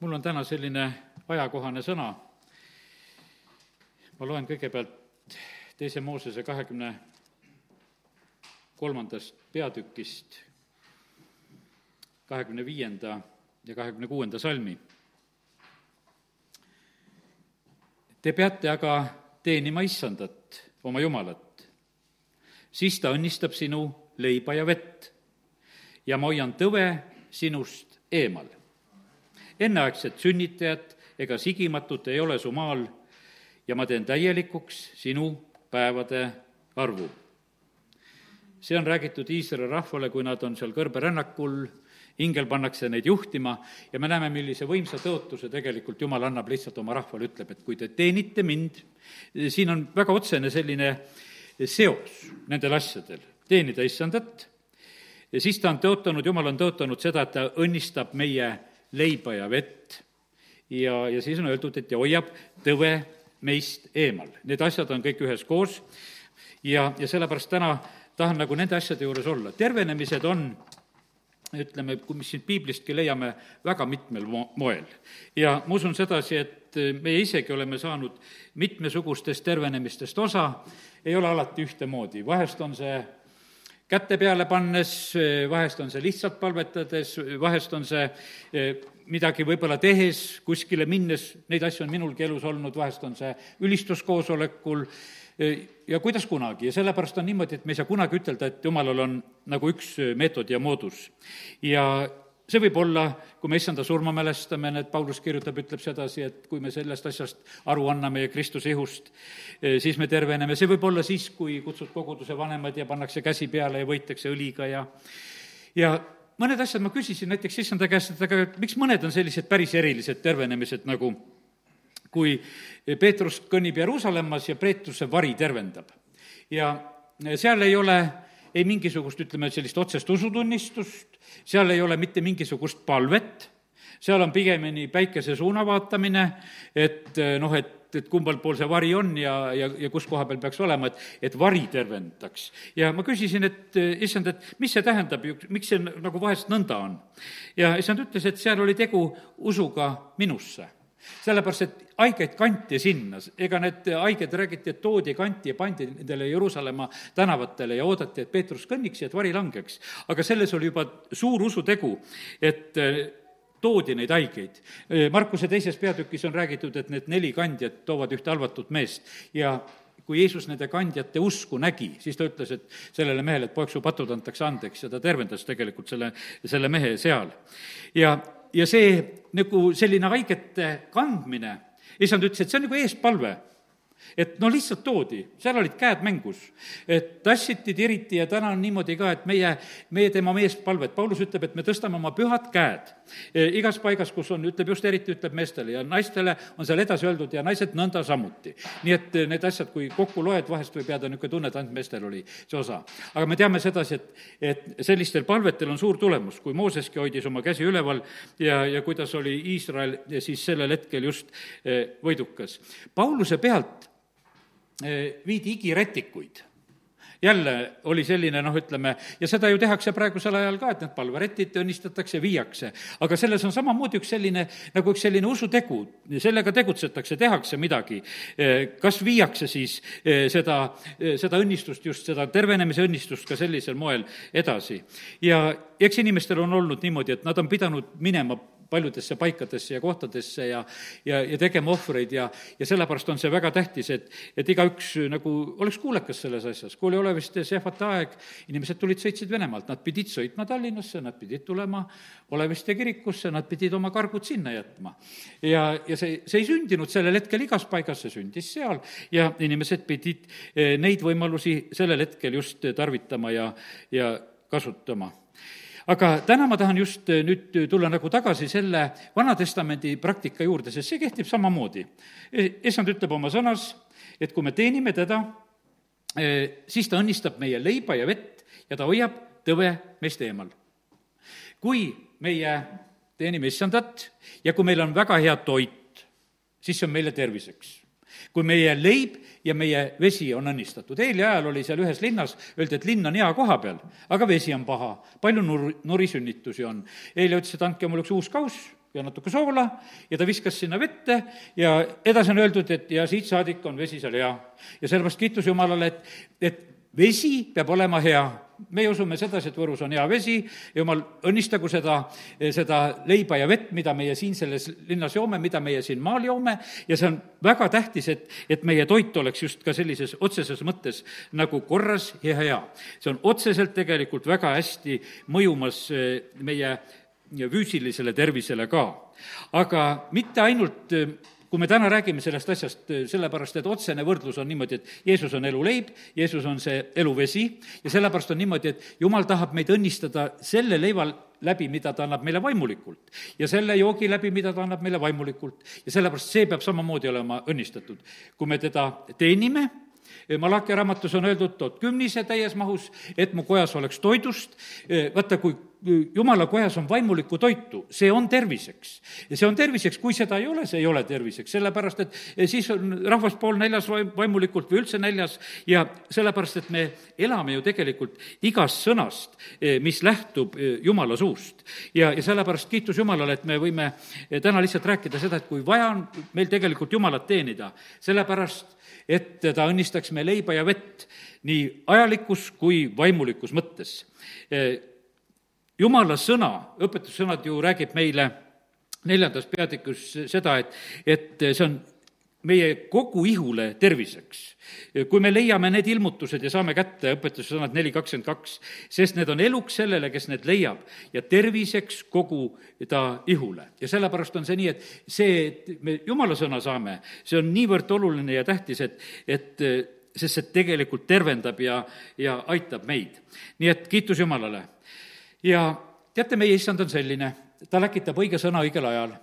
mul on täna selline ajakohane sõna. ma loen kõigepealt teise Moosese kahekümne kolmandast peatükist kahekümne viienda ja kahekümne kuuenda salmi. Te peate aga teenima issandat, oma Jumalat. siis ta õnnistab sinu leiba ja vett ja ma hoian tõve sinust eemal enneaegset sünnitajat ega sigimatut ei ole su maal. Ja ma teen täielikuks sinu päevade arvu. see on räägitud Iisraeli rahvale, kui nad on seal kõrberännakul, ingel pannakse neid juhtima ja me näeme, millise võimsa tõotuse tegelikult Jumal annab lihtsalt oma rahvale, ütleb, et kui te teenite mind, siin on väga otsene selline seos nendel asjadel, teenida issandat, ja siis ta on tõotanud, Jumal on tõotanud seda, et ta õnnistab meie leiba ja vett ja, ja siis on öeldud, et ja hoiab tõve meist eemal. Need asjad on kõik üheskoos ja, ja sellepärast täna tahan nagu nende asjade juures olla. tervenemised on ütleme, kui mis siit piiblistki leiame, väga mitmel mo-, moel. ja ma usun sedasi, et meie isegi oleme saanud mitmesugustest tervenemistest osa, ei ole alati ühtemoodi, vahest on see käte peale pannes, vahest on see lihtsalt palvetades, vahest on see eh, midagi võib-olla tehes, kuskile minnes, neid asju on minulgi elus olnud, vahest on see ülistuskoosolekul eh, ja kuidas kunagi ja sellepärast on niimoodi, et me ei saa kunagi ütelda, et jumalal on nagu üks meetod ja moodus. ja see võib olla, kui me issanda surma mälestame, need Paulus kirjutab, ütleb sedasi, et kui me sellest asjast aru anname ja Kristuse ihust, eh, siis me terveneme, see võib olla siis, kui kutsud koguduse vanemad ja pannakse käsi peale ja võitakse õliga ja ja mõned asjad ma küsisin näiteks issanda käest, et aga miks mõned on sellised päris erilised tervenemised, nagu kui Peetrus kõnnib Jeruusalemmas ja Peetruse vari tervendab. ja seal ei ole ei mingisugust, ütleme, sellist otsest usutunnistust, seal ei ole mitte mingisugust palvet, seal on pigemini päikese suuna vaatamine, et noh, et et kumbal pool see vari on ja, ja, ja kus koha peal peaks olema, et, et vari tervendaks. ja ma küsisin, et issand, et mis see tähendab, miks see nagu vahest nõnda on? ja issand ütles, et seal oli tegu usuga minusse sellepärast, et haigeid kanti sinna, ega need haiged räägiti, et toodi, kanti ja pandi nendele Jeruusalemma tänavatele ja oodati, et Peetrus kõnniks ja et vari langeks. aga selles oli juba suur usutegu, et eh, toodi neid haigeid. Eh, Markuse teises peatükis on räägitud, et need neli kandjat toovad ühte halvatud meest ja kui Jeesus nende kandjate usku nägi, siis ta ütles, et sellele mehele, et poeg, su patud antakse andeks ja ta tervendas tegelikult selle, selle mehe seal. ja ja see nagu selline haigete kandmine, issand ütles, et see on nagu eespalve. Et no lihtsalt toodi, seal olid käed mängus. et tassiti, tiriti ja täna on niimoodi ka, et meie, meie teeme oma eespalvet, Paulus ütleb, et me tõstame oma pühad käed igas paigas, kus on, ütleb just eriti, ütleb meestele ja naistele on seal edasi öeldud ja naised nõnda samuti. nii et e, need asjad, kui kokku loed, vahest võib jääda niisugune tunne, et ainult meestel oli see osa. aga me teame sedasi, et, et sellistel palvetel on suur tulemus, kui Mooseski hoidis oma käsi üleval ja, ja kuidas oli Iisrael siis sellel hetkel just e, võidukas. Pauluse pealt viidi igirätikuid jälle oli selline noh, ütleme, ja seda ju tehakse praegusel ajal ka, et need palveretid õnnistatakse, viiakse. aga selles on samamoodi üks selline, nagu üks selline usutegu, sellega tegutsetakse, tehakse midagi. Eh, kas viiakse siis eh, seda, seda õnnistust, just seda tervenemise õnnistust ka sellisel moel edasi. ja eks inimestel on olnud niimoodi, et nad on pidanud minema paljudesse paikadesse ja kohtadesse ja, ja, ja tegema ohvreid ja, ja sellepärast on see väga tähtis, et, et igaüks nagu oleks kuulekas selles asjas. kui oli Oleviste sehvate aeg, inimesed tulid, sõitsid Venemaalt, nad pidid sõitma Tallinnasse, nad pidid tulema Oleviste kirikusse, nad pidid oma kargud sinna jätma. ja, ja see, see ei sündinud sellel hetkel igas paigas, see sündis seal ja inimesed pidid eh, neid võimalusi sellel hetkel just tarvitama ja, ja kasutama aga täna ma tahan just eh, nüüd tulla nagu tagasi selle Vana-testamendi praktika juurde, sest see kehtib samamoodi. issand ütleb oma sõnas, et kui me teenime teda, eh, siis ta õnnistab meie leiba ja vett ja ta hoiab tõve meist eemal. kui meie teenime issandat ja kui meil on väga hea toit, siis see on meile terviseks kui meie leib ja meie vesi on õnnistatud. eile ajal oli seal ühes linnas, öeldi, et linn on hea koha peal, aga vesi on paha, palju nur-, nurisünnitusi on. eile ütles, et andke mulle üks uus kauss, ja natuke soola ja ta viskas sinna vette ja edasi on öeldud, et ja siit saadik on vesi seal hea. ja sellepärast kiitus Jumalale, et, et vesi peab olema hea meie usume sedasi, et Võrus on hea vesi, jumal õnnistagu seda, seda leiba ja vett, mida meie siin selles linnas joome, mida meie siin maal joome, ja see on väga tähtis, et, et meie toit oleks just ka sellises otseses mõttes nagu korras ja hea. see on otseselt tegelikult väga hästi mõjumas eh, meie füüsilisele tervisele ka. aga mitte ainult eh, kui me täna räägime sellest asjast eh, sellepärast, et otsene võrdlus on niimoodi, et Jeesus on eluleib, Jeesus on see eluvesi ja sellepärast on niimoodi, et Jumal tahab meid õnnistada selle leiva läbi, mida ta annab meile vaimulikult. ja selle joogi läbi, mida ta annab meile vaimulikult. ja sellepärast see peab samamoodi olema õnnistatud. kui me teda teenime, Malachi raamatus on öeldud, tood kümnise täies mahus, et mu kojas oleks toidust, vaata, kui jumala kojas on vaimulikku toitu, see on terviseks. see on terviseks, kui seda ei ole, see ei ole terviseks, sellepärast et siis on rahvas pool näljas vaimulikult või üldse näljas ja sellepärast, et me elame ju tegelikult igast sõnast, mis lähtub jumala suust. ja, ja sellepärast kiitus Jumalale, et me võime täna lihtsalt rääkida seda, et kui vaja on meil tegelikult Jumalat teenida, sellepärast et ta õnnistaks meie leiba ja vett nii ajalikus kui vaimulikus mõttes. jumala sõna, õpetussõnad ju räägib meile neljandas peatükus seda, et, et see on meie kogu ihule terviseks. kui me leiame need ilmutused ja saame kätte õpetussõnad neli kakskümmend kaks, sest need on eluks sellele, kes need leiab ja terviseks kogu ta ihule. ja sellepärast on see nii, et see, et me jumala sõna saame, see on niivõrd oluline ja tähtis, et, et sest see tegelikult tervendab ja, ja aitab meid. nii et kiitus Jumalale. ja teate, meie issand on selline, ta läkitab õige sõna õigel ajal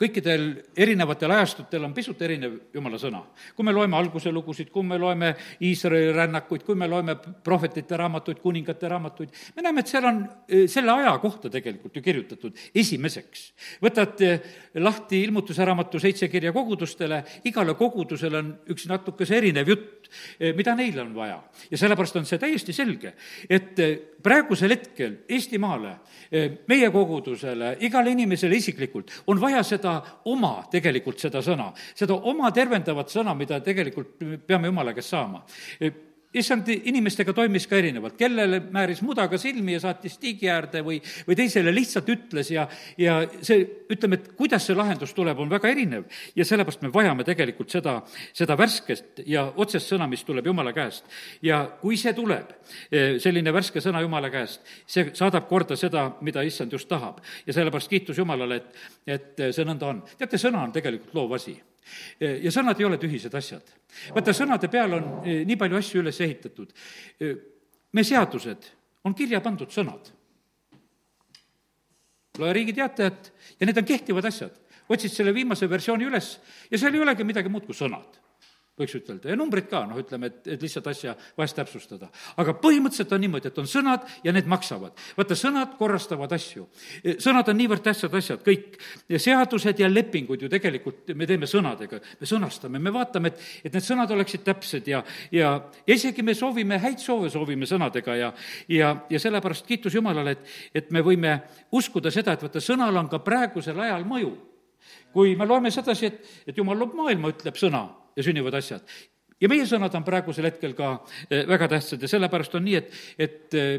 kõikidel erinevatel ajastutel on pisut erinev jumala sõna. kui me loeme alguse lugusid, kui me loeme Iisraeli rännakuid, kui me loeme prohvetite raamatuid, kuningate raamatuid, me näeme, et seal on e, selle aja kohta tegelikult ju kirjutatud esimeseks. võtad e, lahti ilmutuse raamatu seitse kirja kogudustele, igale kogudusele on üks natukese erinev jutt, e, mida neil on vaja. ja sellepärast on see täiesti selge, et praegusel hetkel Eestimaale, meie kogudusele, igale inimesele isiklikult on vaja seda oma, tegelikult seda sõna, seda oma tervendavat sõna, mida tegelikult peame Jumala käest saama issand inimestega toimis ka erinevalt, kellele määris mudaga silmi ja saatis tiigi äärde või, või teisele lihtsalt ütles ja, ja see, ütleme, et kuidas see lahendus tuleb, on väga erinev. ja sellepärast me vajame tegelikult seda, seda värskest ja otsest sõna, mis tuleb Jumala käest. ja kui see tuleb, eh, selline värske sõna Jumala käest, see saadab korda seda, mida issand just tahab. ja sellepärast kiitus Jumalale, et, et see nõnda on. teate, sõna on tegelikult loov asi ja sõnad ei ole tühised asjad. vaata, sõnade peal on eh, nii palju asju üles ehitatud. Eh, me seadused on kirja pandud sõnad. loe Riigi Teatajat ja need on kehtivad asjad. otsid selle viimase versiooni üles ja seal ei olegi midagi muud kui sõnad võiks ütelda, ja numbrid ka, noh, ütleme, et, et lihtsalt asja vahest täpsustada. aga põhimõtteliselt on niimoodi, et on sõnad ja need maksavad. vaata, sõnad korrastavad asju. sõnad on niivõrd tähtsad asjad, kõik seadused ja lepingud ju tegelikult me teeme sõnadega, me sõnastame, me vaatame, et, et need sõnad oleksid täpsed ja, ja, isegi me soovime, häid soove soovime sõnadega ja, ja, ja sellepärast kiitus Jumalale, et, et me võime uskuda seda, et vaata, sõnal on ka praegusel ajal mõju kui me loeme sedasi, et, et jumal loob maailma, ütleb sõna, ja sünnivad asjad. ja meie sõnad on praegusel hetkel ka eh, väga tähtsad ja sellepärast on nii, et, et eh,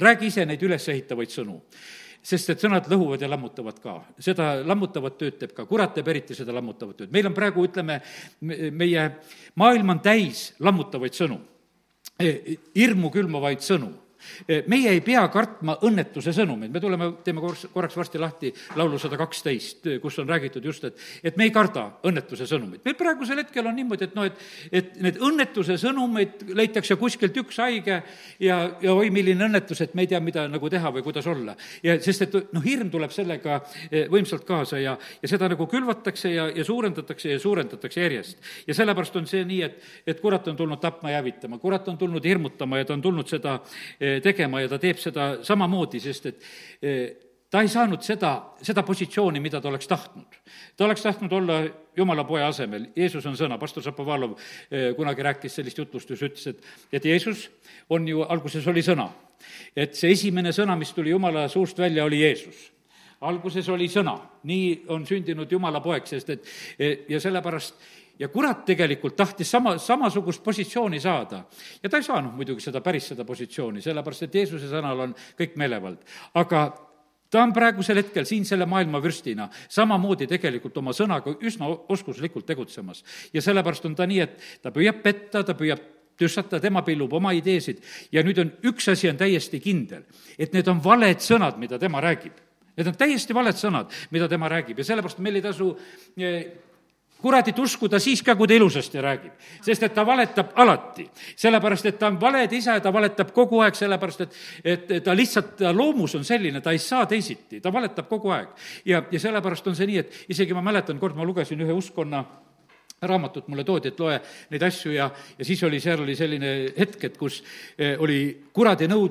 räägi ise neid ülesehitavaid sõnu sest et sõnad lõhuvad ja lammutavad ka. seda lammutavat tööd teeb ka, kurat teeb eriti seda lammutavat tööd. meil on praegu, ütleme, meie maailm on täis lammutavaid sõnu, eh, hirmu külmavaid sõnu meie ei pea kartma õnnetuse sõnumeid, me tuleme, teeme korraks, korraks varsti lahti laulu sada kaksteist, kus on räägitud just, et, et me ei karda õnnetuse sõnumeid. meil praegusel hetkel on niimoodi, et noh, et, et need õnnetuse sõnumeid leitakse kuskilt üks haige ja, ja oi, milline õnnetus, et me ei tea, mida nagu teha või kuidas olla. ja sest, et noh, hirm tuleb sellega eh, võimsalt kaasa ja, ja seda nagu külvatakse ja, ja suurendatakse ja suurendatakse järjest. ja sellepärast on see nii, et, et kurat on tulnud tapma ja hävitama, kurat on tulnud hirmutama ja ta on tulnud seda eh, tegema ja ta teeb seda samamoodi, sest et eh, ta ei saanud seda, seda positsiooni, mida ta oleks tahtnud. ta oleks tahtnud olla jumala poja asemel, Jeesus on sõna, pastor Šapovalov eh, kunagi rääkis sellist jutlustust, ütles, et, et Jeesus on ju, alguses oli sõna. et see esimene sõna, mis tuli jumala suust välja, oli Jeesus alguses oli sõna, nii on sündinud Jumala poeg, sest et ja sellepärast ja kurat tegelikult tahtis sama, samasugust positsiooni saada. ja ta ei saanud muidugi seda, päris seda positsiooni, sellepärast et Jeesuse sõnal on kõik meelevald. aga ta on praegusel hetkel siin selle maailma vürstina samamoodi tegelikult oma sõnaga üsna oskuslikult tegutsemas. ja sellepärast on ta nii, et ta püüab petta, ta püüab tüssata, tema pillub oma ideesid ja nüüd on, üks asi on täiesti kindel, et need on valed sõnad, mida tema räägib. Need on täiesti valed sõnad, mida tema räägib ja sellepärast meil ei tasu eh, kuradit uskuda siis ka, kui ta ilusasti räägib. sest et ta valetab alati. sellepärast, et ta on valede isa ja ta valetab kogu aeg, sellepärast et, et ta lihtsalt, ta loomus on selline, ta ei saa teisiti, ta valetab kogu aeg. ja, ja sellepärast on see nii, et isegi ma mäletan, kord ma lugesin ühe uskkonna raamatut mulle toodi, et loe neid asju ja, ja siis oli, seal oli selline hetk, et kus eh, oli kuradi nõu,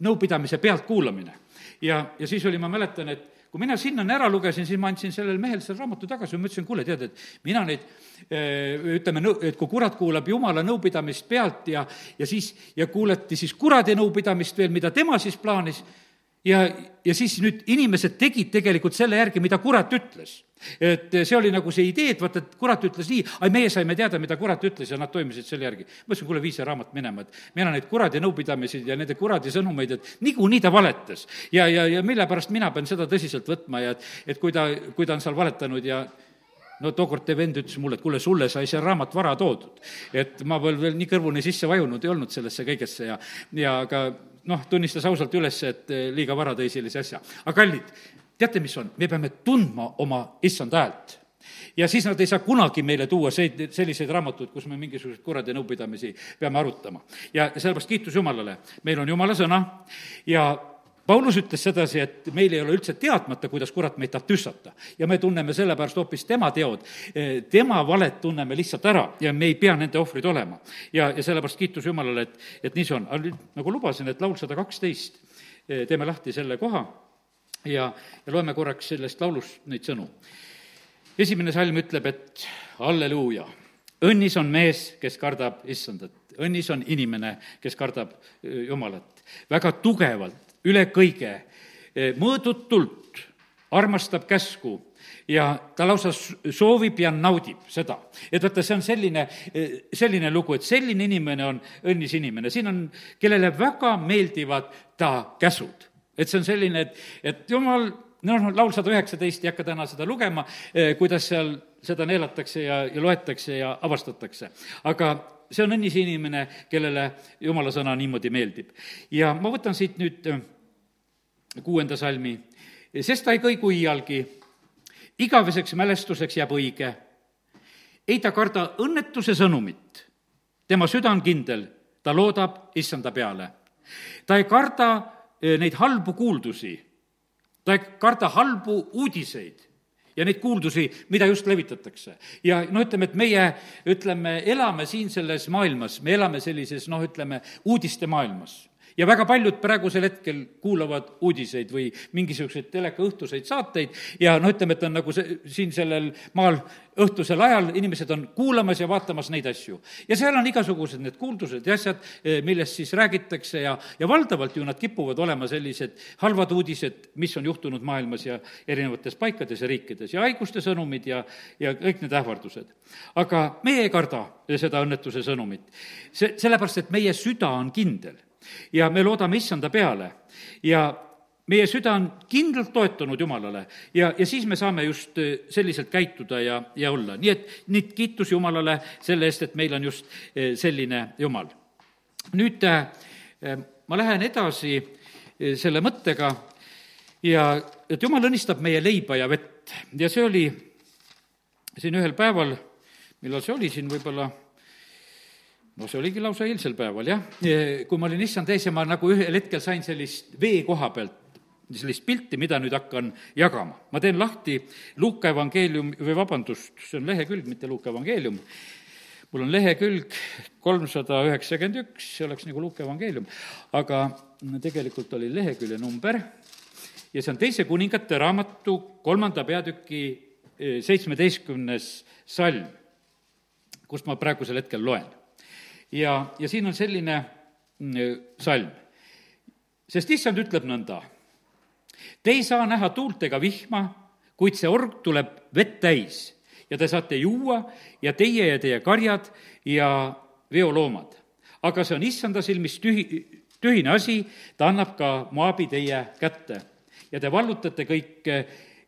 nõupidamise pealtkuulamine. ja, ja siis oli, ma mäletan, et kui mina sinnani ära lugesin, siis ma andsin sellele mehele selle raamatu tagasi, ma ütlesin, kuule, tead, et mina neid eh, ütleme, et kui kurat kuulab jumala nõupidamist pealt ja, ja siis, ja kuulati siis kuradi nõupidamist veel, mida tema siis plaanis, ja, ja siis nüüd inimesed tegid tegelikult selle järgi, mida kurat ütles. et see oli nagu see idee, et vaata, et kurat ütles nii, ai, meie saime teada, mida kurat ütles ja nad toimisid selle järgi. ma ütlesin, kuule, vii see raamat minema, et on neid kuradi nõupidamisi ja nende kuradi sõnumeid, et niikuinii ta valetas. ja, ja, ja mille pärast mina pean seda tõsiselt võtma ja et, et kui ta, kui ta on seal valetanud ja no tookord teie vend ütles mulle, et kuule, sulle sai see raamat vara toodud. et ma veel, veel nii kõrvuni sisse vajunud ei olnud sellesse kõigesse ja, ja aga noh, tunnistas ausalt üles, et eh, liiga vara tõi sellise asja. aga kallid, teate, mis on? me peame tundma oma issanda häält ja siis nad ei saa kunagi meile tuua see, selliseid raamatuid, kus me mingisuguseid kuradi nõupidamisi peame arutama. ja sellepärast kiitus Jumalale, meil on Jumala sõna ja Paulus ütles sedasi, et meil ei ole üldse teadmata, kuidas kurat meid tahab tüssata. ja me tunneme sellepärast hoopis tema teod, eh, tema valet tunneme lihtsalt ära ja me ei pea nende ohvrid olema. ja, ja sellepärast kiitus Jumalale, et, et nii see on. aga nüüd, nagu lubasin, et laul sada kaksteist, eh, teeme lahti selle koha ja, ja loeme korraks sellest laulust neid sõnu. esimene salm ütleb, et halleluuja, õnnis on mees, kes kardab issandat, õnnis on inimene, kes kardab eh, Jumalat. väga tugevalt üle kõige, e, mõõdutult armastab käsku ja ta lausa soovib ja naudib seda. et vaata, see on selline, e, selline lugu, et selline inimene on õnnis inimene, siin on, kellele väga meeldivad ta käsud. et see on selline, et, et jumal, noh, laul sada üheksateist, ei hakka täna seda lugema, e, kuidas seal seda neelatakse ja, ja loetakse ja avastatakse. aga see on õnnis inimene, kellele jumala sõna niimoodi meeldib. ja ma võtan siit nüüd kuuenda salmi, sest ta ei kõigu iialgi, igaveseks mälestuseks jääb õige. ei ta karda õnnetuse sõnumit, tema süda on kindel, ta loodab issanda peale. ta ei karda eh, neid halbu kuuldusi, ta ei karda halbu uudiseid ja neid kuuldusi, mida just levitatakse. ja no ütleme, et meie, ütleme, elame siin selles maailmas, me elame sellises noh, ütleme, uudiste maailmas ja väga paljud praegusel hetkel kuulavad uudiseid või mingisuguseid telekaõhtuseid saateid ja no ütleme, et on nagu see, siin sellel maal õhtusel ajal inimesed on kuulamas ja vaatamas neid asju. ja seal on igasugused need kuuldused ja asjad, eh, millest siis räägitakse ja, ja valdavalt ju nad kipuvad olema sellised halvad uudised, mis on juhtunud maailmas ja erinevates paikades ja riikides ja haiguste sõnumid ja, ja kõik need ähvardused. aga meie ei karda seda õnnetuse sõnumit. see, sellepärast, et meie süda on kindel ja me loodame issanda peale. Ja meie süda on kindlalt toetunud Jumalale. Ja, ja siis me saame just äh, selliselt käituda ja, ja olla. nii et nüüd kiitus Jumalale selle eest, et meil on just äh, selline Jumal. nüüd äh, ma lähen edasi selle mõttega. Ja et Jumal õnnistab meie leiba ja vett. Ja see oli siin ühel päeval, millal see oli siin võib-olla no see oligi lausa eilsel päeval, jah. kui ma olin issand ees ja ma nagu ühel hetkel sain sellist vee koha pealt, sellist pilti, mida nüüd hakkan jagama. ma teen lahti Luuka evangeelium, või vabandust, see on lehekülg, mitte Luuka evangeelium, mul on lehekülg kolmsada üheksakümmend üks, see oleks nagu Luuka evangeelium, aga tegelikult oli lehekülje number ja see on Teise kuningate raamatu kolmanda peatüki eh, seitsmeteistkümnes salm, kust ma praegusel hetkel loen ja, ja siin on selline mm, salm. sest issand ütleb nõnda, Te ei saa näha tuult ega vihma, kuid see org tuleb vett täis ja te saate juua ja teie ja teie karjad ja veoloomad. aga see on issanda silmis tühi, tühine asi, ta annab ka Moabi teie kätte ja te vallutate kõik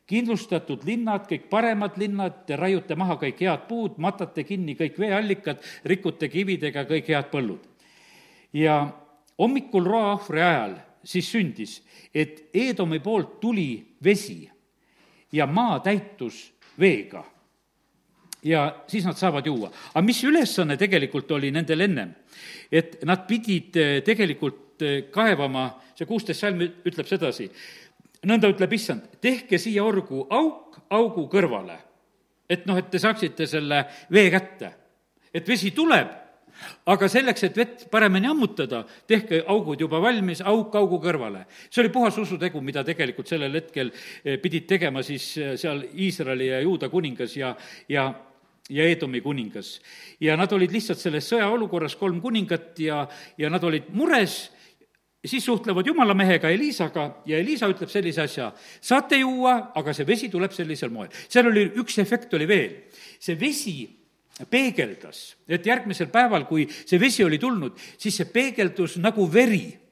kindlustatud linnad, kõik paremad linnad, te raiute maha kõik head puud, matate kinni kõik veeallikad, rikute kividega kõik head põllud. ja hommikul roaahvri ajal siis sündis, et Eedomi poolt tuli vesi ja maa täitus veega. ja siis nad saavad juua. aga mis ülesanne tegelikult oli nendel ennem? et nad pidid eh, tegelikult eh, kaevama, see kuusteist salm ütleb sedasi, nõnda ütleb issand, tehke siia orgu auk augu kõrvale. et noh, et te saaksite selle vee kätte. et vesi tuleb, aga selleks, et vett paremini ammutada, tehke augud juba valmis, auk augu kõrvale. see oli puhas usutegu, mida tegelikult sellel hetkel eh, pidid tegema siis eh, seal Iisraeli ja Juuda kuningas ja, ja ja Eedomi kuningas. ja nad olid lihtsalt selles sõjaolukorras, kolm kuningat ja, ja nad olid mures siis suhtlevad jumala mehega Eliisaga ja Eliisa ütleb sellise asja, saate juua, aga see vesi tuleb sellisel moel. seal oli üks efekt oli veel, see vesi peegeldas, et järgmisel päeval, kui see vesi oli tulnud, siis see peegeldus nagu veri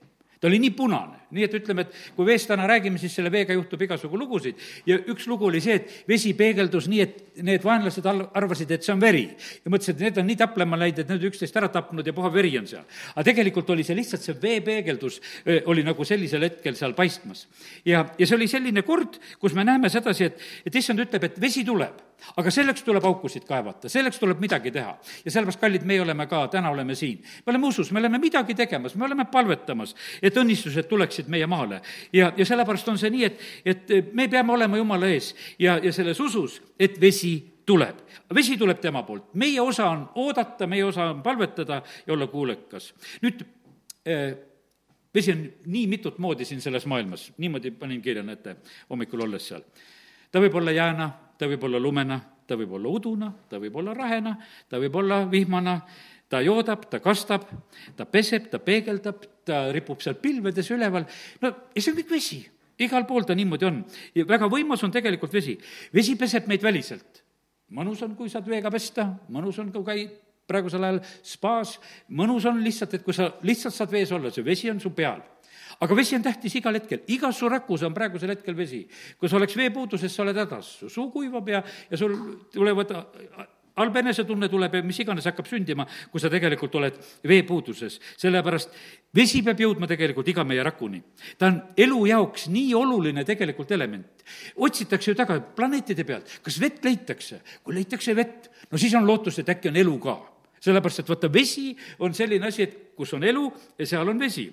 ta oli nii punane, nii et ütleme, et kui veest täna räägime, siis selle veega juhtub igasugu lugusid ja üks lugu oli see, et vesi peegeldus nii, et need vaenlased al-, arvasid, et see on veri. ja mõtlesid, et need on nii taplema läinud, et need üksteist ära tapnud ja puha veri on seal. aga tegelikult oli see lihtsalt see veepeegeldus oli nagu sellisel hetkel seal paistmas. ja, ja see oli selline kord, kus me näeme sedasi, et, et issand ütleb, et vesi tuleb aga selleks tuleb aukusid kaevata, selleks tuleb midagi teha. ja sellepärast, kallid, meie oleme ka, täna oleme siin. me oleme usus, me oleme midagi tegemas, me oleme palvetamas, et õnnistused tuleksid meie maale. ja, ja sellepärast on see nii, et, et me peame olema Jumala ees ja, ja selles usus, et vesi tuleb. vesi tuleb tema poolt, meie osa on oodata, meie osa on palvetada ja olla kuulekas. nüüd eh, vesi on nii mitut moodi siin selles maailmas, niimoodi panin kirja, näete, hommikul olles seal. Ta võib olla jääna ta võib olla lumena, ta võib olla uduna, ta võib olla rahena, ta võib olla vihmana, ta joodab, ta kastab, ta peseb, ta peegeldab, ta ripub seal pilvedes üleval, no ja see on kõik vesi. igal pool ta niimoodi on. ja väga võimas on tegelikult vesi. vesi peseb meid väliselt. mõnus on, kui saad veega pesta, mõnus on, kui käid praegusel ajal spaas, mõnus on lihtsalt, et kui sa lihtsalt saad vees olla, see vesi on su peal aga vesi on tähtis igal hetkel, igas su rakus on praegusel hetkel vesi. kui sa oleks veepuuduses, sa oled hädas, su suu kuivab ja, ja sul tulevad halb enesetunne tuleb ja mis iganes hakkab sündima, kui sa tegelikult oled veepuuduses. sellepärast vesi peab jõudma tegelikult iga meie rakuni. ta on elu jaoks nii oluline tegelikult element. otsitakse ju taga planeetide pealt, kas vett leitakse? kui leitakse vett, no siis on lootus, et äkki on elu ka. sellepärast, et vaata, vesi on selline asi, et kus on elu ja seal on vesi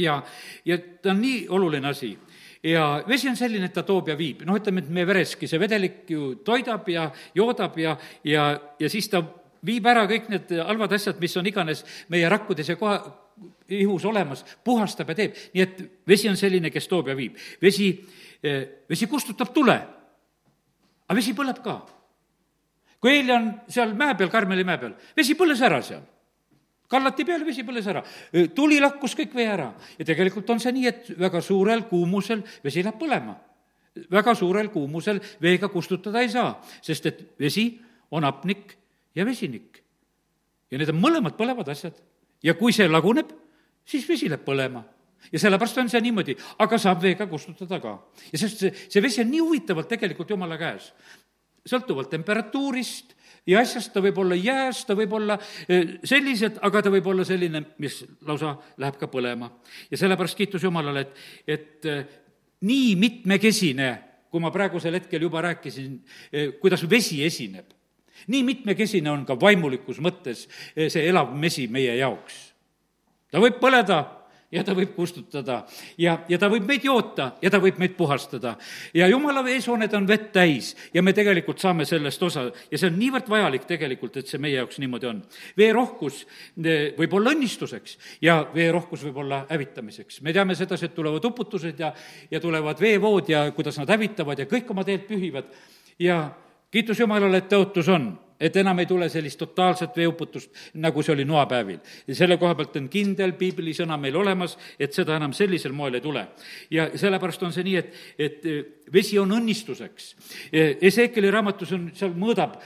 ja, ja ta on nii oluline asi ja vesi on selline, et ta toob ja viib, noh, ütleme, et meie vereski see vedelik ju toidab ja joodab ja, ja, ja siis ta viib ära kõik need halvad asjad, mis on iganes meie rakkudes ja koha, ihus olemas, puhastab ja teeb. nii et vesi on selline, kes toob ja viib. vesi, eh, vesi kustutab tule, aga vesi põleb ka. kui eile on seal mäe peal, Karmeli mäe peal, vesi põles ära seal kallati peale, vesi põles ära. tuli lakkus kõik vee ära. ja tegelikult on see nii, et väga suurel kuumusel vesi läheb põlema. väga suurel kuumusel veega kustutada ei saa, sest et vesi on hapnik ja vesinik. ja need on mõlemad põlevad asjad. ja kui see laguneb, siis vesi läheb põlema ja sellepärast on see niimoodi, aga saab veega kustutada ka. ja sest see, see vesi on nii huvitavalt tegelikult jumala käes. sõltuvalt temperatuurist, ja asjast, ta võib olla jääs, ta võib olla eh, sellised, aga ta võib olla selline, mis lausa läheb ka põlema. ja sellepärast kiitus Jumalale, et, et eh, nii mitmekesine, kui ma praegusel hetkel juba rääkisin, eh, kuidas vesi esineb, nii mitmekesine on ka vaimulikus mõttes see elav mesi meie jaoks. ta võib põleda ja ta võib kustutada ja, ja ta võib meid joota ja ta võib meid puhastada. ja jumala eeshooned on vett täis ja me tegelikult saame sellest osa ja see on niivõrd vajalik tegelikult, et see meie jaoks niimoodi on. veerohkus eh, võib olla õnnistuseks ja veerohkus võib olla hävitamiseks. me teame sedasi, et tulevad uputused ja, ja tulevad veevood ja kuidas nad hävitavad ja kõik oma teelt pühivad ja kiitus Jumalale, et tõotus on et enam ei tule sellist totaalset veeuputust, nagu see oli noapäevil. ja selle koha pealt on kindel piiblisõna meil olemas, et seda enam sellisel moel ei tule. ja sellepärast on see nii, et, et eh, vesi on õnnistuseks. Ezekieli raamatus on, seal mõõdab,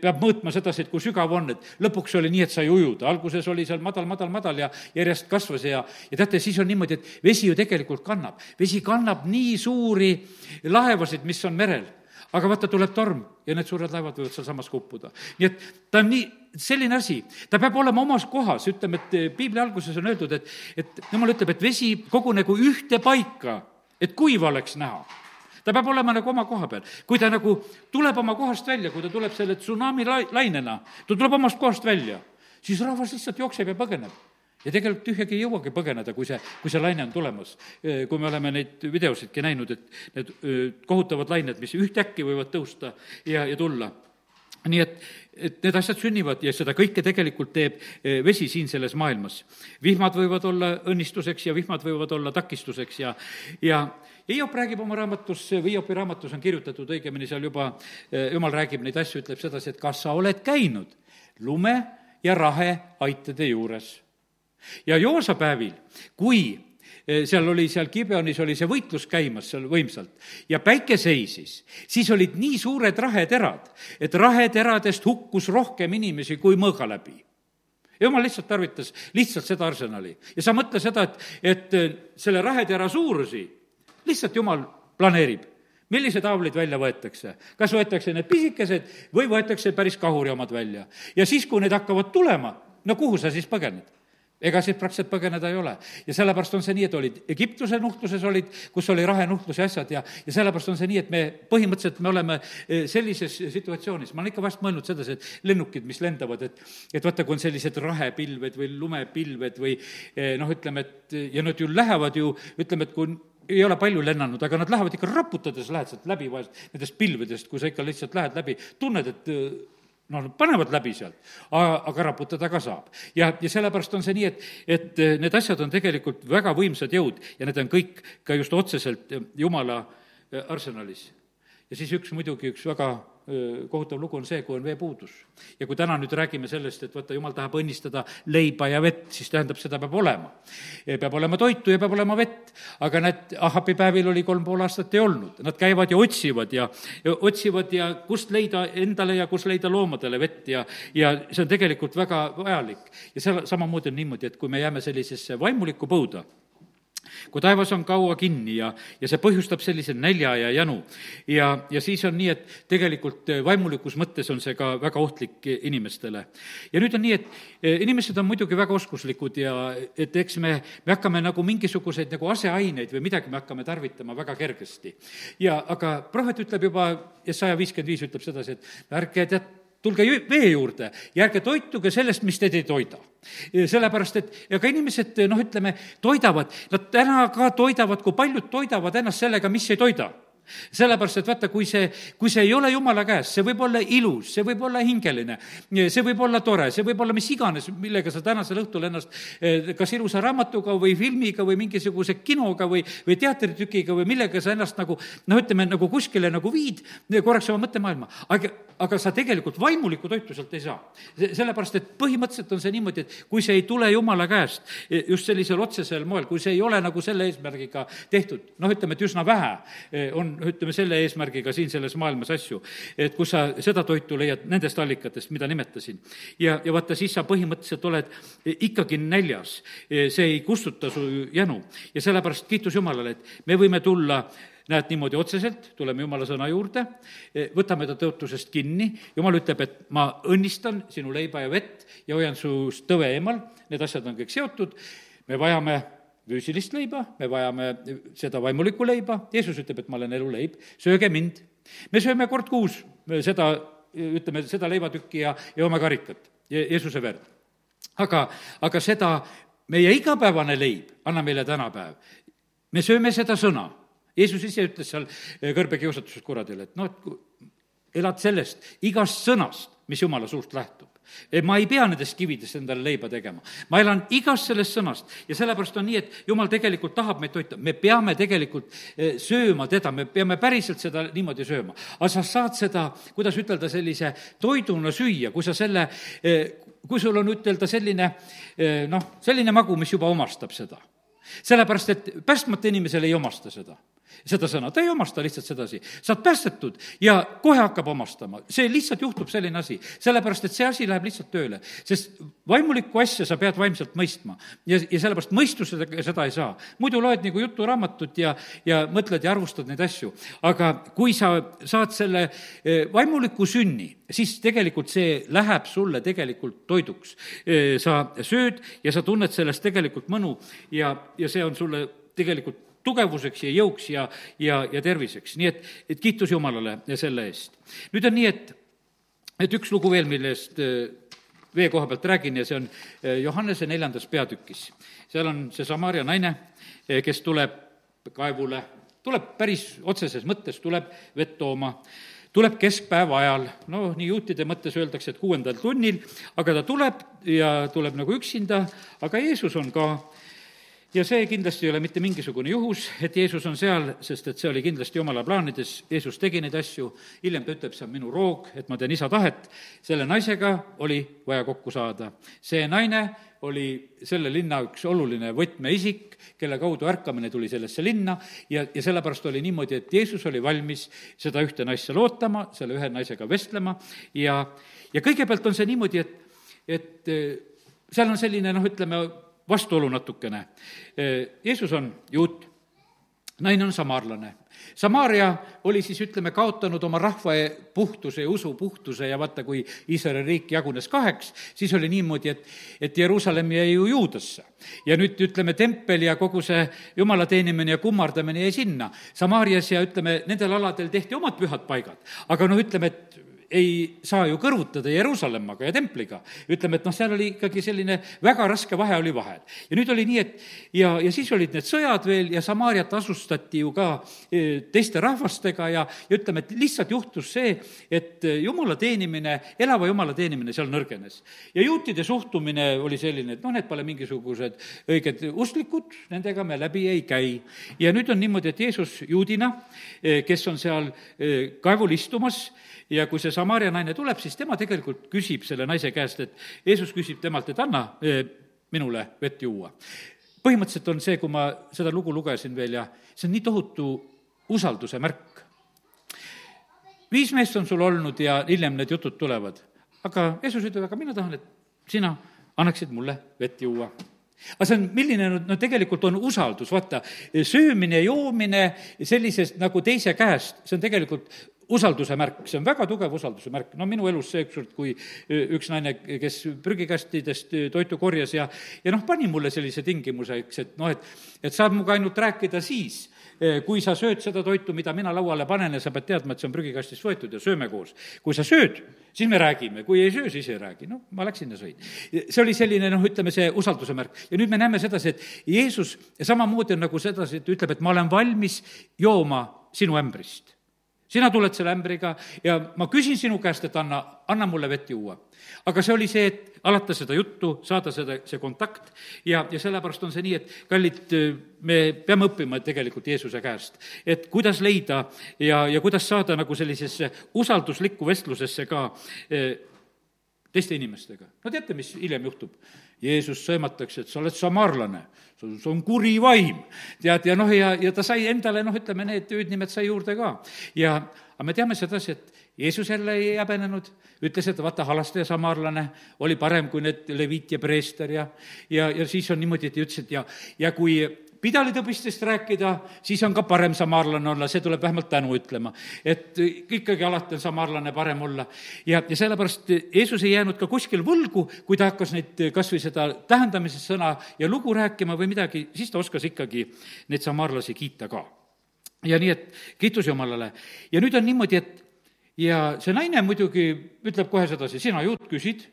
peab mõõtma sedasi, et kui sügav on, et lõpuks oli nii, et sai ujuda, alguses oli seal madal, madal, madal ja järjest kasvas ja, ja teate, siis on niimoodi, et vesi ju tegelikult kannab. vesi kannab nii suuri laevasid, mis on merel aga vaata, tuleb torm ja need suured laevad võivad sealsamas uppuda. nii et ta on nii, selline asi, ta peab olema omas kohas, ütleme, et eh, piibli alguses on öeldud, et, et jumal ütleb, et vesi kogunegu ühte paika, et kuiv oleks näha ta peab olema nagu oma koha peal. kui ta nagu tuleb oma kohast välja, kui ta tuleb selle tsunami lai-, lainena, ta tuleb omast kohast välja, siis rahvas lihtsalt jookseb ja põgeneb ja tegelikult tühjagi ei jõuagi põgeneda, kui see, kui see laine on tulemas. kui me oleme neid videosidki näinud, et need kohutavad lained, mis ühtäkki võivad tõusta ja, ja tulla. nii et, et need asjad sünnivad ja seda kõike tegelikult teeb vesi siin selles maailmas. vihmad võivad olla õnnistuseks ja vihmad võivad olla takistuseks ja, ja Hiop räägib oma raamatus, Hiopi raamatus on kirjutatud, õigemini seal juba jumal räägib neid asju, ütleb sedasi, et kas sa oled käinud lume ja rahe aitade juures ja joosapäevil, kui eh, seal oli, seal Gibeonis oli see võitlus käimas seal võimsalt ja päike seisis, siis olid nii suured raheterad, et raheteradest hukkus rohkem inimesi kui mõõga läbi. jumal lihtsalt tarvitas lihtsalt seda arsenali ja sa mõtle seda, et, et eh, selle rahetera suurusi lihtsalt jumal planeerib millised haavlid välja võetakse? kas võetakse need pisikesed või võetakse päris kahuri omad välja? ja siis, kui need hakkavad tulema, no kuhu sa siis põgened? Ega siit praktiliselt põgeneda ei ole. ja sellepärast on see nii, et olid Egiptuse nuhtluses olid, kus oli rahenuhtluse asjad ja, ja sellepärast on see nii, et me põhimõtteliselt me oleme eh, sellises situatsioonis, ma olen ikka vahest mõelnud sedasi, et lennukid, mis lendavad, et et vaata, kui on sellised rahepilved või lumepilved või eh, noh, ütleme, et ja nad ju lähevad ju, ütleme, et kui ei ole palju lennanud, aga nad lähevad ikka raputades, lähed sealt läbi vahest nendest pilvedest, kui sa ikka lihtsalt lähed läbi, tunned, et noh, nad panevad läbi sealt, aga raputada ka saab. ja, ja sellepärast on see nii, et, et eh, need asjad on tegelikult väga võimsad jõud ja need on kõik ka just otseselt eh, Jumala eh, arsenalis. Ja siis üks muidugi, üks väga kohutav lugu on see, kui on veepuudus. ja kui täna nüüd räägime sellest, et vaata, jumal tahab õnnistada leiba ja vett, siis tähendab, seda peab olema. peab olema toitu ja peab olema vett. aga näed, Ahabi päevil oli kolm pool aastat ei olnud, nad käivad ja otsivad ja, ja otsivad ja kust leida endale ja kus leida loomadele vett ja, ja see on tegelikult väga vajalik. ja seal samamoodi on niimoodi, et kui me jääme sellisesse vaimulikku põuda, kui taevas on kaua kinni ja, ja see põhjustab sellise nälja ja janu. ja, ja siis on nii, et tegelikult eh, vaimulikus mõttes on see ka väga ohtlik inimestele. ja nüüd on nii, et eh, inimesed on muidugi väga oskuslikud ja et eks me, me hakkame nagu mingisuguseid nagu aseaineid või midagi me hakkame tarvitama väga kergesti. ja aga prohvet ütleb juba, ja saja viiskümmend viis ütleb sedasi, et ärge tead, tulge vee juurde ja ärge toituge sellest, mis teid ei toida. sellepärast, et ega inimesed, noh, ütleme, toidavad, nad täna ka toidavad, kui paljud toidavad ennast sellega, mis ei toida sellepärast, et vaata, kui see, kui see ei ole jumala käes, see võib olla ilus, see võib olla hingeline, see võib olla tore, see võib olla mis iganes, millega sa tänasel õhtul ennast eh, kas ilusa raamatuga või filmiga või mingisuguse kinoga või, või teatritükiga või millega sa ennast nagu noh, ütleme nagu kuskile nagu viid korraks oma mõttemaailma. aga, aga sa tegelikult vaimulikku toitu sealt ei saa. sellepärast, et põhimõtteliselt on see niimoodi, et kui see ei tule jumala käest eh, just sellisel otsesel moel, kui see ei ole nagu selle eesmärgiga tehtud, noh, ütleme, et üsna vähe eh, on ütleme, selle eesmärgiga siin selles maailmas asju, et kus sa seda toitu leiad nendest allikatest, mida nimetasin. ja, ja vaata, siis sa põhimõtteliselt oled ikkagi näljas. see ei kustuta su jänu ja sellepärast kiitus Jumalale, et me võime tulla näed niimoodi otseselt, tuleme jumala sõna juurde, võtame ta tõotusest kinni, jumal ütleb, et ma õnnistan sinu leiba ja vett ja hoian sust tõve eemal, need asjad on kõik seotud, me vajame füüsilist leiba, me vajame seda vaimulikku leiba, Jeesus ütleb, et ma olen eluleib, sööge mind. me sööme kord kuus seda, ütleme, seda leivatükki ja, ja joome karikat, Jeesuse verd. aga, aga seda, meie igapäevane leib, anna meile tänapäev. me sööme seda sõna. Jeesus ise ütles seal kõrbekiusatuses kuradile, et noh, et elad sellest, igast sõnast, mis jumala suust lähtub ma ei pea nendest kividest endale leiba tegema. ma elan igast sellest sõnast ja sellepärast on nii, et jumal tegelikult tahab meid toita, me peame tegelikult eh, sööma teda, me peame päriselt seda niimoodi sööma. aga sa saad seda, kuidas ütelda, sellise toiduna süüa, kui sa selle, eh, kui sul on ütelda selline eh, noh, selline magu, mis juba omastab seda sellepärast, et päästmata inimesele ei omasta seda seda sõna, ta ei omasta lihtsalt sedasi. sa oled päästetud ja kohe hakkab omastama, see lihtsalt juhtub selline asi, sellepärast et see asi läheb lihtsalt tööle, sest vaimulikku asja sa pead vaimselt mõistma ja, ja sellepärast mõistusega seda ei saa. muidu loed nagu juturaamatut ja, ja mõtled ja arvustad neid asju, aga kui sa saad selle eh, vaimuliku sünni, siis tegelikult see läheb sulle tegelikult toiduks. Eh, sa sööd ja sa tunned sellest tegelikult mõnu ja, ja see on sulle tegelikult tugevuseks ja jõuks ja, ja, ja terviseks, nii et, et kiitus Jumalale selle eest. nüüd on nii, et, et üks lugu veel, millest äh, vee koha pealt räägin ja see on äh, Johannese neljandas peatükis. seal on see Samaria naine, äh, kes tuleb kaevule, tuleb päris otseses mõttes, tuleb vett tooma tuleb keskpäeva ajal, no nii juutide mõttes öeldakse, et kuuendal tunnil, aga ta tuleb ja tuleb nagu üksinda, aga Jeesus on ka ja see kindlasti ei ole mitte mingisugune juhus, et Jeesus on seal, sest et see oli kindlasti Jumala plaanides, Jeesus tegi neid asju, hiljem ta ütleb, see on minu roog, et ma teen isa tahet, selle naisega oli vaja kokku saada. see naine oli selle linna üks oluline võtmeisik, kelle kaudu ärkamine tuli sellesse linna. Ja, ja sellepärast oli niimoodi, et Jeesus oli valmis seda ühte naist seal ootama, selle ühe naisega vestlema. Ja, ja kõigepealt on see niimoodi, et, et seal on selline noh, ütleme, vastuolu natukene. Jeesus on juut, naine on samaarlane. Samaaria oli siis, ütleme, kaotanud oma rahva puhtuse ja usu puhtuse ja vaata, kui Iisraeli riik jagunes kaheks, siis oli niimoodi, et, et Jeruusalemm jäi ju juudasse. ja nüüd, ütleme, tempel ja kogu see jumala teenimine ja kummardamine jäi sinna. Samaarias ja ütleme, nendel aladel tehti omad pühad paigad. aga noh, ütleme, et ei saa ju kõrvutada Jeruusalemmaga ja templiga. ütleme, et noh, seal oli ikkagi selline väga raske vahe oli vahel. ja nüüd oli nii, et ja, ja siis olid need sõjad veel ja Samaariat asustati ju ka e, teiste rahvastega ja, ja ütleme, et lihtsalt juhtus see, et jumala teenimine, elava jumala teenimine seal nõrgenes. ja juutide suhtumine oli selline, et noh, need pole mingisugused õiged usklikud, nendega me läbi ei käi. ja nüüd on niimoodi, et Jeesus juudina, e, kes on seal e, kaevul istumas, ja kui see Samaria naine tuleb, siis tema tegelikult küsib selle naise käest, et Jeesus küsib temalt, et anna eh, minule vett juua. põhimõtteliselt on see, kui ma seda lugu lugesin veel ja see on nii tohutu usalduse märk. viis meest on sul olnud ja hiljem need jutud tulevad, aga Jeesus ütleb, aga mina tahan, et sina annaksid mulle vett juua aga see on, milline no tegelikult on usaldus, vaata, söömine, joomine sellisest nagu teise käest, see on tegelikult usalduse märk, see on väga tugev usalduse märk. no minu elus see ükskord, kui üks naine, kes prügikastidest toitu korjas ja, ja noh, pani mulle sellise tingimuse, eks, et noh, et, et saab minuga ainult rääkida siis, kui sa sööd seda toitu, mida mina lauale panen ja sa pead teadma, et see on prügikastist võetud ja sööme koos. kui sa sööd, siis me räägime, kui ei söö, siis ei räägi. noh, ma läksin ja sõin. see oli selline noh, ütleme see usalduse märk. ja nüüd me näeme sedasi, et Jeesus samamoodi on nagu sedasi, et ütleb, et ma olen valmis jooma sinu ämbrist sina tuled selle ämbriga ja ma küsin sinu käest, et anna, anna mulle vett juua. aga see oli see, et alata seda juttu, saada seda, see kontakt ja, ja sellepärast on see nii, et kallid, me peame õppima tegelikult Jeesuse käest, et kuidas leida ja, ja kuidas saada nagu sellisesse usalduslikku vestlusesse ka eh, teiste inimestega. no teate, mis hiljem juhtub? Jeesus sõimatakse, et sa oled samaarlane, sul on kuri vaim. tead, ja noh, ja, ja ta sai endale noh, ütleme, need hüüdnimed sai juurde ka. ja, aga me teame sedasi, et Jeesus jälle ei häbenenud, ütles, et vaata, halastaja samaarlane oli parem kui need leviit ja preester ja, ja, ja siis on niimoodi, et ta ütles, et ja, ja kui pidalitõbistest rääkida, siis on ka parem samaarlane olla, see tuleb vähemalt tänu ütlema. et ikkagi alati on samaarlane parem olla. ja, ja sellepärast Jeesus ei jäänud ka kuskil võlgu, kui ta hakkas neid kas või seda tähendamise sõna ja lugu rääkima või midagi, siis ta oskas ikkagi neid samaarlasi kiita ka. ja nii, et kiitus Jumalale. ja nüüd on niimoodi, et ja see naine muidugi ütleb kohe sedasi, sina juut küsid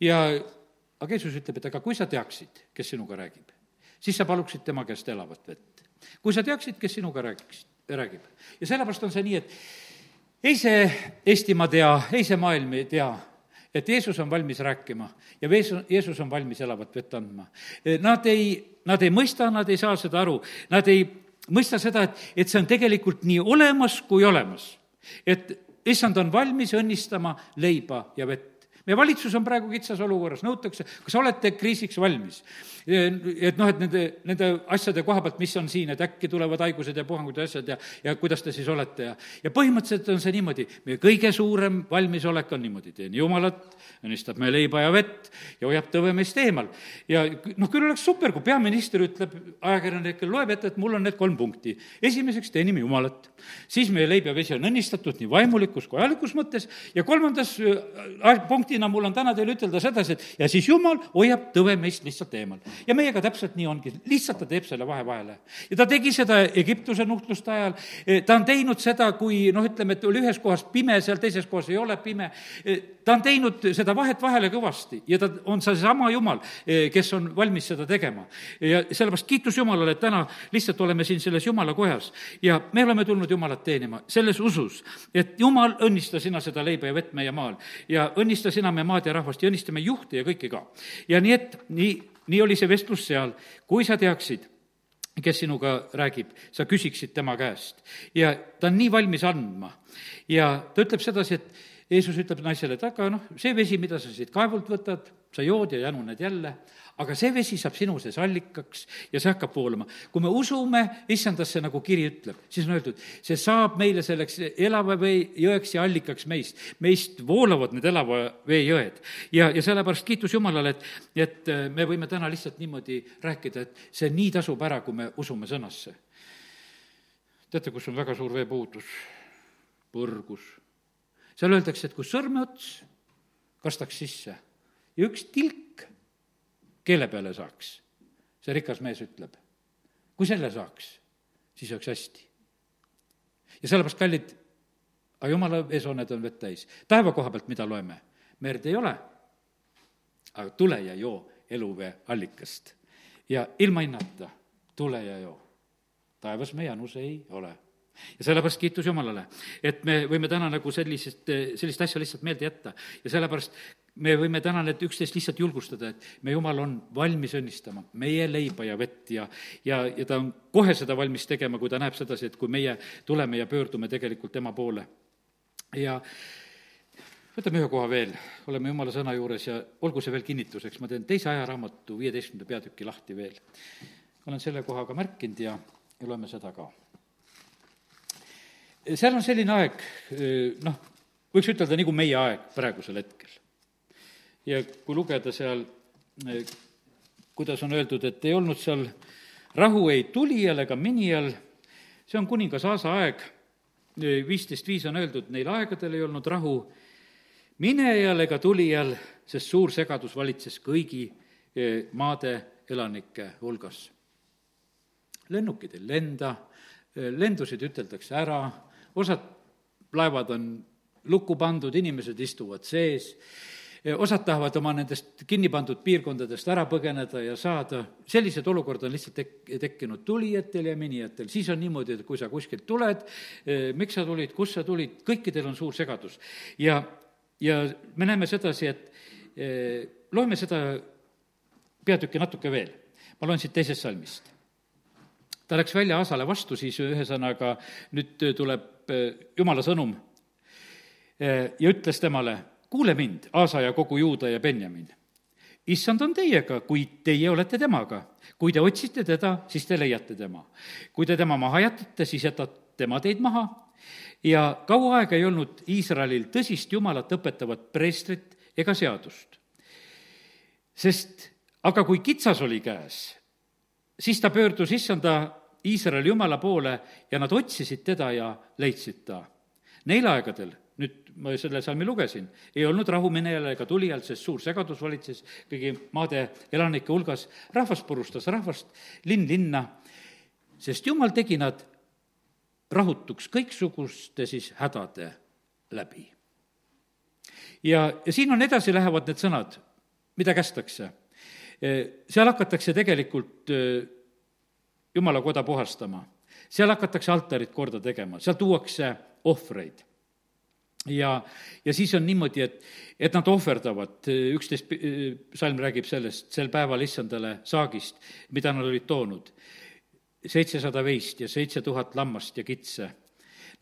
ja aga Jeesus ütleb, et aga kui sa teaksid, kes sinuga räägib siis sa paluksid tema käest elavat vett. kui sa teaksid, kes sinuga räägiks, räägib. ja sellepärast on see nii, et ei see Eestimaa tea, ei see maailm ei tea, et Jeesus on valmis rääkima ja Jeesus, Jeesus on valmis elavat vett andma. Nad ei, nad ei mõista, nad ei saa seda aru, nad ei mõista seda, et, et see on tegelikult nii olemas kui olemas. et issand on valmis õnnistama leiba ja vett meie valitsus on praegu kitsas olukorras, nõutakse, kas olete kriisiks valmis? et noh, et nende, nende asjade koha pealt, mis on siin, et äkki tulevad haigused ja puhangud ja asjad ja, ja kuidas te siis olete ja, ja põhimõtteliselt on see niimoodi, meie kõige suurem valmisolek on niimoodi, teen Jumalat, õnnistab meie leiba ja vett ja hoiab tõve meist eemal. ja noh, küll oleks super, kui peaminister ütleb ajakirjanikele, loeb ette, et mul on need kolm punkti. esimeseks teenime Jumalat, siis meie leib ja vesi on õnnistatud nii vaimulikus kui ajalikus mõttes ja kolmandas äh, punktina mul on täna teile ütelda sedasi, et ja siis Jumal hoiab tõve meist lihtsalt eemal. Ja meiega täpselt nii ongi, lihtsalt ta teeb selle vahe vahele. ja ta tegi seda Egiptuse nuhtluste ajal, e, ta on teinud seda, kui noh, ütleme, et oli ühes kohas pime, seal teises kohas ei ole pime, e, ta on teinud seda vahet vahele kõvasti. Ja ta on seesama Jumal, e, kes on valmis seda tegema. ja sellepärast kiitus Jumalale, et täna lihtsalt oleme siin selles Jumala kojas. Ja me oleme tulnud Jumalat teenima selles usus, et Jumal, õnnista sina seda leiba ja vett meie maal. Ja õnnista sina meie maad ja rahvast ja õnnista meie juhte ja kõiki ka. ja nii et, nii nii oli see vestlus seal, kui sa teaksid, kes sinuga räägib, sa küsiksid tema käest. ja ta on nii valmis andma. ja ta ütleb sedasi, et Jeesus ütleb naisele, et aga noh, see vesi, mida sa siit kaevult võtad, sa jood ja januned jälle, aga see vesi saab sinu sees allikaks ja see hakkab voolama. kui me usume issandasse, nagu kiri ütleb, siis on öeldud, see saab meile selleks elava vee jõeks ja allikaks meist. meist voolavad need elava vee jõed. ja, ja sellepärast kiitus Jumalale, et, et äh, me võime täna lihtsalt niimoodi rääkida, et see nii tasub ära, kui me usume sõnasse. teate, kus on väga suur veepuudus? põrgus. seal öeldakse, et kui sõrmeots kastaks sisse ja üks tilk keele peale saaks, see rikas mees ütleb. kui selle saaks, siis oleks hästi. ja sellepärast, kallid, aga jumala eeshooned on vett täis. taeva koha pealt, mida loeme? merd ei ole, aga tule ja joo eluvee allikast. ja ilma hinnata, tule ja joo. taevas meie anus ei ole ja sellepärast kiitus Jumalale, et me võime täna nagu sellisest, sellist asja lihtsalt meelde jätta ja sellepärast me võime täna need üksteist lihtsalt julgustada, et me Jumal on valmis õnnistama meie leiba ja vett ja, ja, ja ta on kohe seda valmis tegema, kui ta näeb sedasi, et kui meie tuleme ja pöördume tegelikult tema poole. ja võtame ühe koha veel, oleme Jumala sõna juures ja olgu see veel kinnituseks, ma teen teise ajaraamatu viieteistkümnenda peatüki lahti veel. olen selle koha ka märkinud ja, ja loeme seda ka. seal on selline aeg, noh, võiks ütelda nagu meie aeg praegusel hetkel ja kui lugeda seal, eh, kuidas on öeldud, et ei olnud seal rahu ei tulijal ega minijal, see on kuningas Aasa aeg, eh, viisteist viis on öeldud, neil aegadel ei olnud rahu minejal ega tulijal, sest suur segadus valitses kõigi eh, maade elanike hulgas. lennukid ei lenda, lendusid üteldakse ära, osad laevad on lukku pandud, inimesed istuvad sees osad tahavad oma nendest kinni pandud piirkondadest ära põgeneda ja saada, sellised olukorrad on lihtsalt tek-, tekkinud tulijatel ja minijatel, siis on niimoodi, et kui sa kuskilt tuled, miks sa tulid, kust sa tulid, kõikidel on suur segadus. ja, ja me näeme sedasi, et loeme seda peatükki natuke veel. ma loen siit teisest salmist. ta läks välja Aasale vastu, siis ühesõnaga nüüd tuleb jumala sõnum ja ütles temale, kuule mind, Aasa ja kogu Juuda ja Benjamin. issand on teiega, kui teie olete temaga. kui te otsite teda, siis te leiate tema. kui te tema maha jätate, siis jätab tema teid maha. ja kaua aega ei olnud Iisraelil tõsist Jumalat õpetavat preestrit ega seadust. sest aga kui kitsas oli käes, siis ta pöördus issanda Iisraeli Jumala poole ja nad otsisid teda ja leidsid ta. Neil aegadel nüüd ma selle salmi lugesin, ei olnud rahu minejal ega tulijal, sest suur segadus valitses kõigi maade elanike hulgas, rahvas purustas rahvast, linn linna, sest jumal tegi nad rahutuks kõiksuguste siis hädade läbi. ja, ja siin on edasi lähevad need sõnad, mida kästakse. seal hakatakse tegelikult jumala koda puhastama, seal hakatakse altarit korda tegema, seal tuuakse ohvreid ja, ja siis on niimoodi, et, et nad ohverdavad, üksteist salm räägib sellest, sel päeval issandale saagist, mida nad olid toonud. seitsesada veist ja seitse tuhat lammast ja kitse.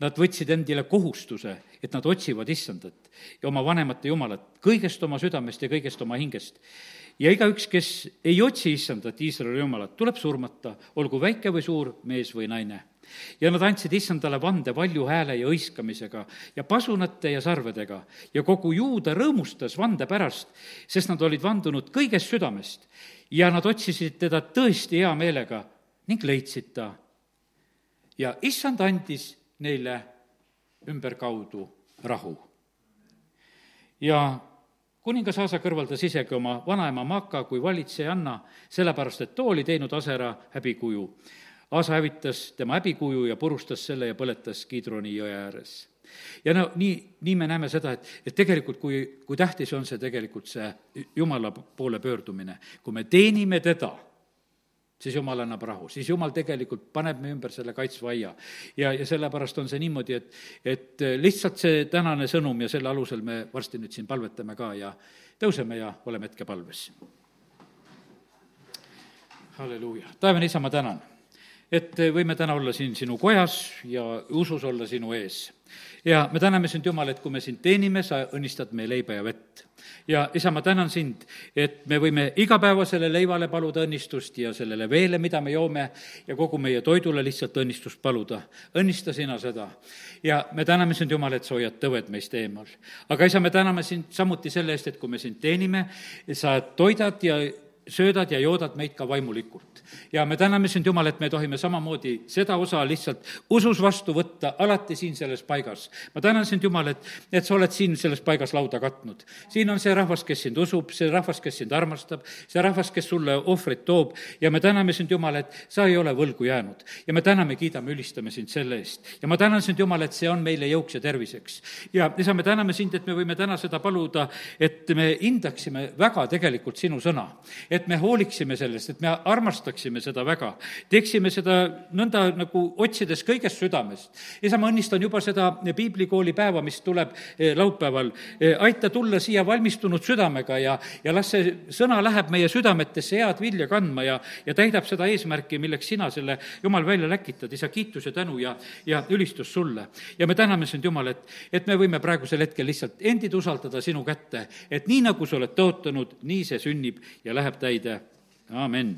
Nad võtsid endile kohustuse, et nad otsivad issandat ja oma vanemate jumalat kõigest oma südamest ja kõigest oma hingest. ja igaüks, kes ei otsi issandat, Iisraeli jumalat, tuleb surmata, olgu väike või suur, mees või naine ja nad andsid issandale vande valju hääle ja hõiskamisega ja pasunate ja sarvedega ja kogu juuda rõõmustas vande pärast, sest nad olid vandunud kõigest südamest ja nad otsisid teda tõesti hea meelega ning leidsid ta. ja issand andis neile ümberkaudu rahu. ja kuningas Aasa kõrvaldas isegi oma vanaema Maaka kui valitsejanna, sellepärast et too oli teinud Asera häbikuju Aasa hävitas tema häbikuju ja purustas selle ja põletas Kidroni jõe ääres. ja no nii, nii me näeme seda, et, et tegelikult kui, kui tähtis on see tegelikult see Jumala poole pöördumine, kui me teenime teda, siis Jumal annab rahu, siis Jumal tegelikult paneb me ümber selle kaitsva aia. ja, ja sellepärast on see niimoodi, et, et lihtsalt see tänane sõnum ja selle alusel me varsti nüüd siin palvetame ka ja tõuseme ja oleme hetkepalves. halleluuja, taevane isa, ma tänan et võime täna olla siin sinu kojas ja usus olla sinu ees. ja me täname sind, Jumal, et kui me sind teenime, sa õnnistad meie leiba ja vett. ja isa, ma tänan sind, et me võime igapäevasele leivale paluda õnnistust ja sellele veele, mida me joome, ja kogu meie toidule lihtsalt õnnistust paluda. õnnista sina seda. ja me täname sind, Jumal, et sa hoiad tõved meist eemal. aga isa, me täname sind samuti selle eest, et kui me sind teenime, sa toidad ja söödad ja joodad meid ka vaimulikult. ja me täname sind, Jumal, et me tohime samamoodi seda osa lihtsalt usus vastu võtta alati siin selles paigas. ma tänan sind, Jumal, et, et sa oled siin selles paigas lauda katnud. siin on see rahvas, kes sind usub, see rahvas, kes sind armastab, see rahvas, kes sulle ohvrit toob ja me täname sind, Jumal, et sa ei ole võlgu jäänud. ja me täname, kiidame, ülistame sind selle eest. ja ma tänan sind, Jumal, et see on meile jõuks ja terviseks. ja isa, me täname sind, et me võime täna seda paluda, et me hindaksime väga tegelikult sinu sõna et me hooliksime sellest, et me armastaksime seda väga, teeksime seda nõnda nagu otsides kõigest südamest. isa, ma õnnistan juba seda piiblikooli päeva, mis tuleb eh, laupäeval. Eh, aita tulla siia valmistunud südamega ja, ja las see sõna läheb meie südametesse head vilja kandma ja, ja täidab seda eesmärki, milleks sina selle, Jumal, välja läkitad. isa, kiitus ja tänu ja, ja ülistus sulle. ja me täname sind, Jumal, et, et me võime praegusel hetkel lihtsalt endid usaldada sinu kätte, et nii, nagu sa oled tõotanud, nii see sünnib ja läheb täide. amin